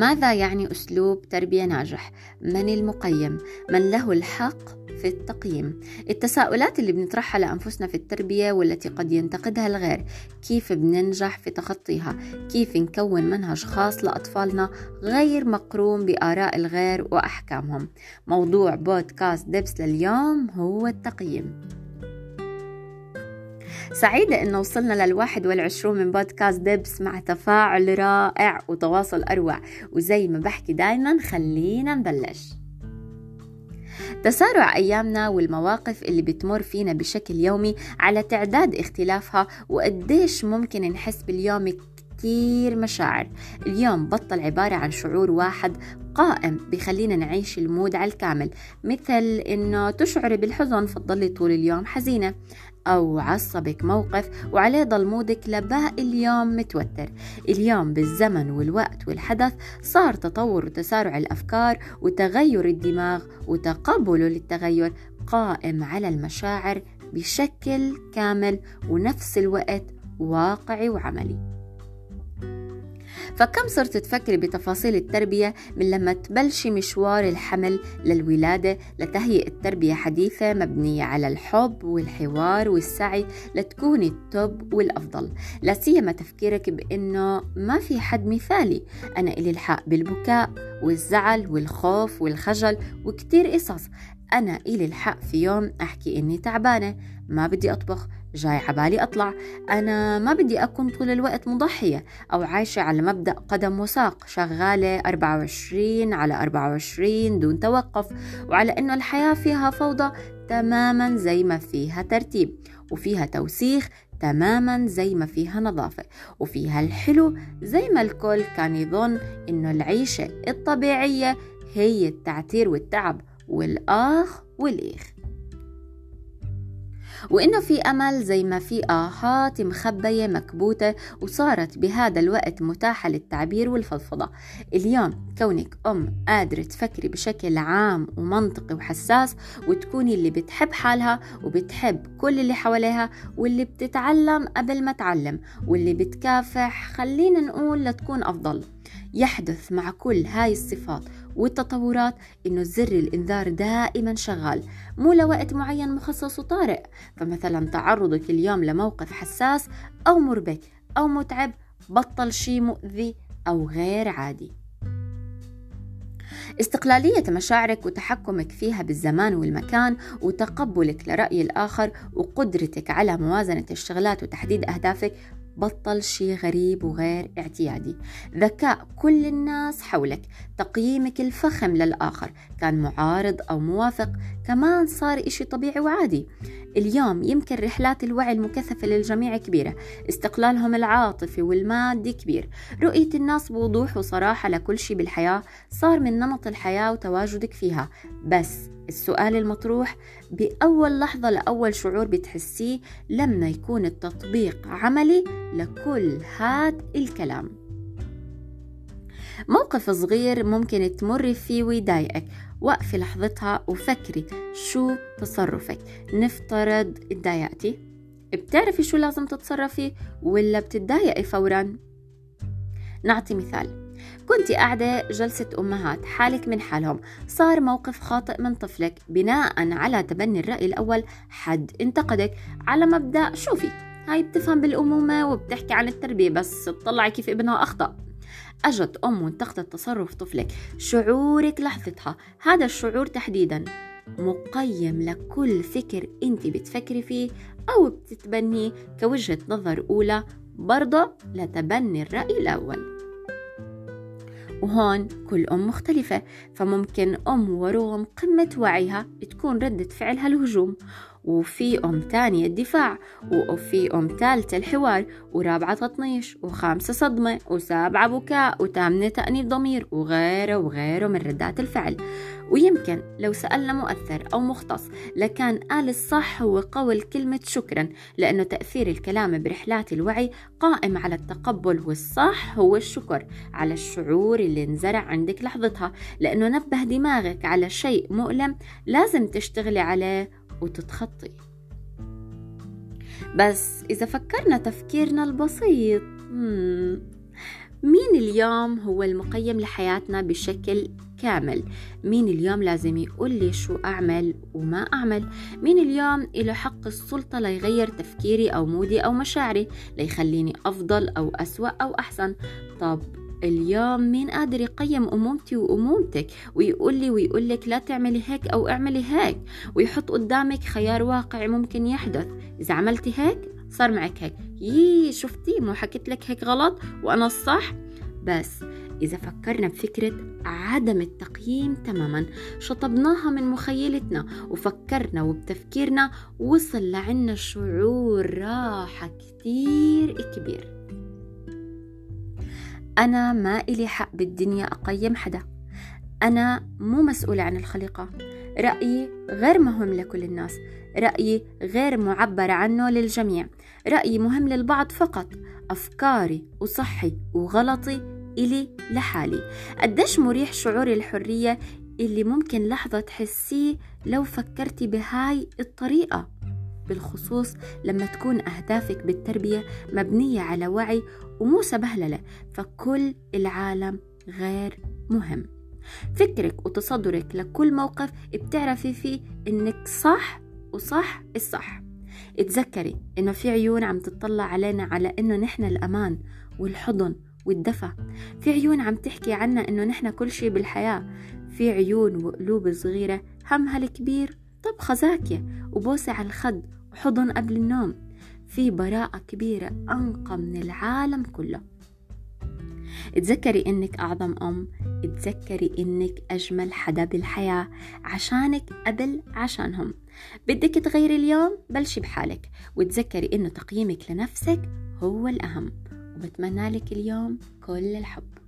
ماذا يعني أسلوب تربية ناجح؟ من المقيم؟ من له الحق في التقييم التساؤلات اللي بنطرحها لأنفسنا في التربية والتي قد ينتقدها الغير كيف بننجح في تخطيها كيف نكون منهج خاص لأطفالنا غير مقرون بآراء الغير وأحكامهم موضوع بودكاست دبس لليوم هو التقييم سعيدة إنه وصلنا للواحد والعشرون من بودكاست دبس مع تفاعل رائع وتواصل أروع. وزي ما بحكي دايما خلينا نبلش. تسارع أيامنا والمواقف اللي بتمر فينا بشكل يومي على تعداد اختلافها وقديش ممكن نحس باليوم كتير مشاعر. اليوم بطل عبارة عن شعور واحد قائم بخلينا نعيش المود على الكامل مثل إنه تشعري بالحزن فتضلي طول اليوم حزينة. أو عصبك موقف وعليه ضل مودك لباقي اليوم متوتر. اليوم بالزمن والوقت والحدث صار تطور وتسارع الأفكار وتغير الدماغ وتقبله للتغير قائم على المشاعر بشكل كامل ونفس الوقت واقعي وعملي. فكم صرت تفكري بتفاصيل التربية من لما تبلشي مشوار الحمل للولادة لتهيئة تربية حديثة مبنية على الحب والحوار والسعي لتكوني التوب والأفضل؟ لا سيما تفكيرك بأنه ما في حد مثالي. أنا إلي الحق بالبكاء والزعل والخوف والخجل وكتير قصص. أنا إلي الحق في يوم أحكي إني تعبانة ما بدي أطبخ جاي عبالي أطلع. أنا ما بدي أكون طول الوقت مضحية أو عايشة على مبدأ قدم وساق. شغالة 24 على 24 دون توقف وعلى أنه الحياة فيها فوضى تماما زي ما فيها ترتيب وفيها توسيخ تماما زي ما فيها نظافة وفيها الحلو زي ما الكل كان يظن إنه العيشة الطبيعية هي التعتير والتعب والآخ والإيخ وإنه في أمل زي ما في آهات مخبية مكبوتة وصارت بهذا الوقت متاحة للتعبير والفضفضة. اليوم كونك أم قادرة تفكري بشكل عام ومنطقي وحساس وتكوني اللي بتحب حالها وبتحب كل اللي حواليها واللي بتتعلم قبل ما تعلم واللي بتكافح خلينا نقول لتكون أفضل. يحدث مع كل هاي الصفات والتطورات إنه زر الإنذار دائما شغال مو لوقت معين مخصص وطارئ. فمثلا تعرضك اليوم لموقف حساس أو مربك أو متعب بطل شي مؤذي أو غير عادي. استقلالية مشاعرك وتحكمك فيها بالزمان والمكان وتقبلك لرأي الآخر وقدرتك على موازنة الشغلات وتحديد أهدافك بطل شي غريب وغير اعتيادي. ذكاء كل الناس حولك تقييمك الفخم للآخر كان معارض أو موافق كمان صار إشي طبيعي وعادي. اليوم يمكن رحلات الوعي المكثفة للجميع كبيرة استقلالهم العاطفي والمادي كبير. رؤية الناس بوضوح وصراحة لكل شي بالحياة صار من نمط الحياة وتواجدك فيها. بس السؤال المطروح بأول لحظة لأول شعور بتحسيه لما يكون التطبيق عملي لكل هاد الكلام. موقف صغير ممكن تمر فيه ويضايقك وقفي لحظتها وفكري شو تصرفك. نفترض اتضايقتي. بتعرفي شو لازم تتصرفي ولا بتتضايقي فورا؟ نعطي مثال. كنت قاعدة جلسة أمهات حالك من حالهم. صار موقف خاطئ من طفلك بناء على تبني الرأي الأول. حد انتقدك على مبدأ شوفي هاي بتفهم بالأمومة وبتحكي عن التربية بس تطلعي كيف ابنها أخطأ. أجت أم وانتقدت تصرف طفلك. شعورك لحظتها هذا الشعور تحديدا. مقيم لكل فكر أنت بتفكري فيه أو بتتبنيه كوجهة نظر أولى برضه لتبني الرأي الأول. وهون كل أم مختلفة فممكن أم ورغم قمة وعيها تكون ردة فعلها الهجوم وفي أم تانية الدفاع وفي أم ثالثة الحوار ورابعة تطنيش وخامسة صدمة وسابعة بكاء وثامنة تأنيب ضمير وغيره وغيره من ردات الفعل. ويمكن لو سألنا مؤثر أو مختص لكان قال الصح هو قول كلمة شكرا لأنه تأثير الكلام برحلات الوعي قائم على التقبل والصح هو الشكر على الشعور اللي انزرع عندك لحظتها. لأنه نبه دماغك على شيء مؤلم لازم تشتغلي عليه وتتخطي. بس إذا فكرنا تفكيرنا البسيط مين اليوم هو المقيم لحياتنا بشكل كامل؟ مين اليوم لازم يقول لي شو أعمل وما أعمل؟ مين اليوم له حق السلطة ليغير تفكيري أو مودي أو مشاعري ليخليني أفضل أو أسوأ أو أحسن؟ طب اليوم مين قادر يقيم أمومتي وأمومتك ويقول لي ويقول لك لا تعملي هيك أو اعملي هيك ويحط قدامك خيار واقعي ممكن يحدث. إذا عملتي هيك صار معك هيك. يي شفتي؟ مو حكيت لك هيك غلط وأنا الصح؟ بس إذا فكرنا بفكرة عدم التقييم تماما شطبناها من مخيلتنا وفكرنا وبتفكيرنا وصل لعنا شعور راحة كتير كبير. أنا ما إلي حق بالدنيا أقيم حدا. أنا مو مسؤولة عن الخليقة. رأيي غير مهم لكل الناس. رأيي غير معبر عنه للجميع. رأيي مهم للبعض فقط. أفكاري وصحي وغلطي إلي لحالي. قديش مريح شعور الحرية اللي ممكن لحظة تحسيه لو فكرتي بهاي الطريقة. بالخصوص لما تكون أهدافك بالتربية مبنية على وعي ومو سبهللة فكل العالم غير مهم. فكرك وتصدرك لكل موقف بتعرفي فيه إنك صح وصح الصح. اتذكري إنه في عيون عم تطلع علينا على إنه نحن الأمان والحضن والدفى في عيون عم تحكي عنا إنه نحن كل شي بالحياة. في عيون وقلوب صغيرة همها الكبير طبخة زاكية وبوسة على الخد وحضن قبل النوم. في براءة كبيرة أنقى من العالم كله. اتذكري إنك أعظم أم. اتذكري إنك أجمل حدا بالحياة. عشانك قبل عشانهم. بدك تغيري اليوم؟ بلشي بحالك. وتذكري إنه تقييمك لنفسك هو الأهم. وبتمنى لك اليوم كل الحب.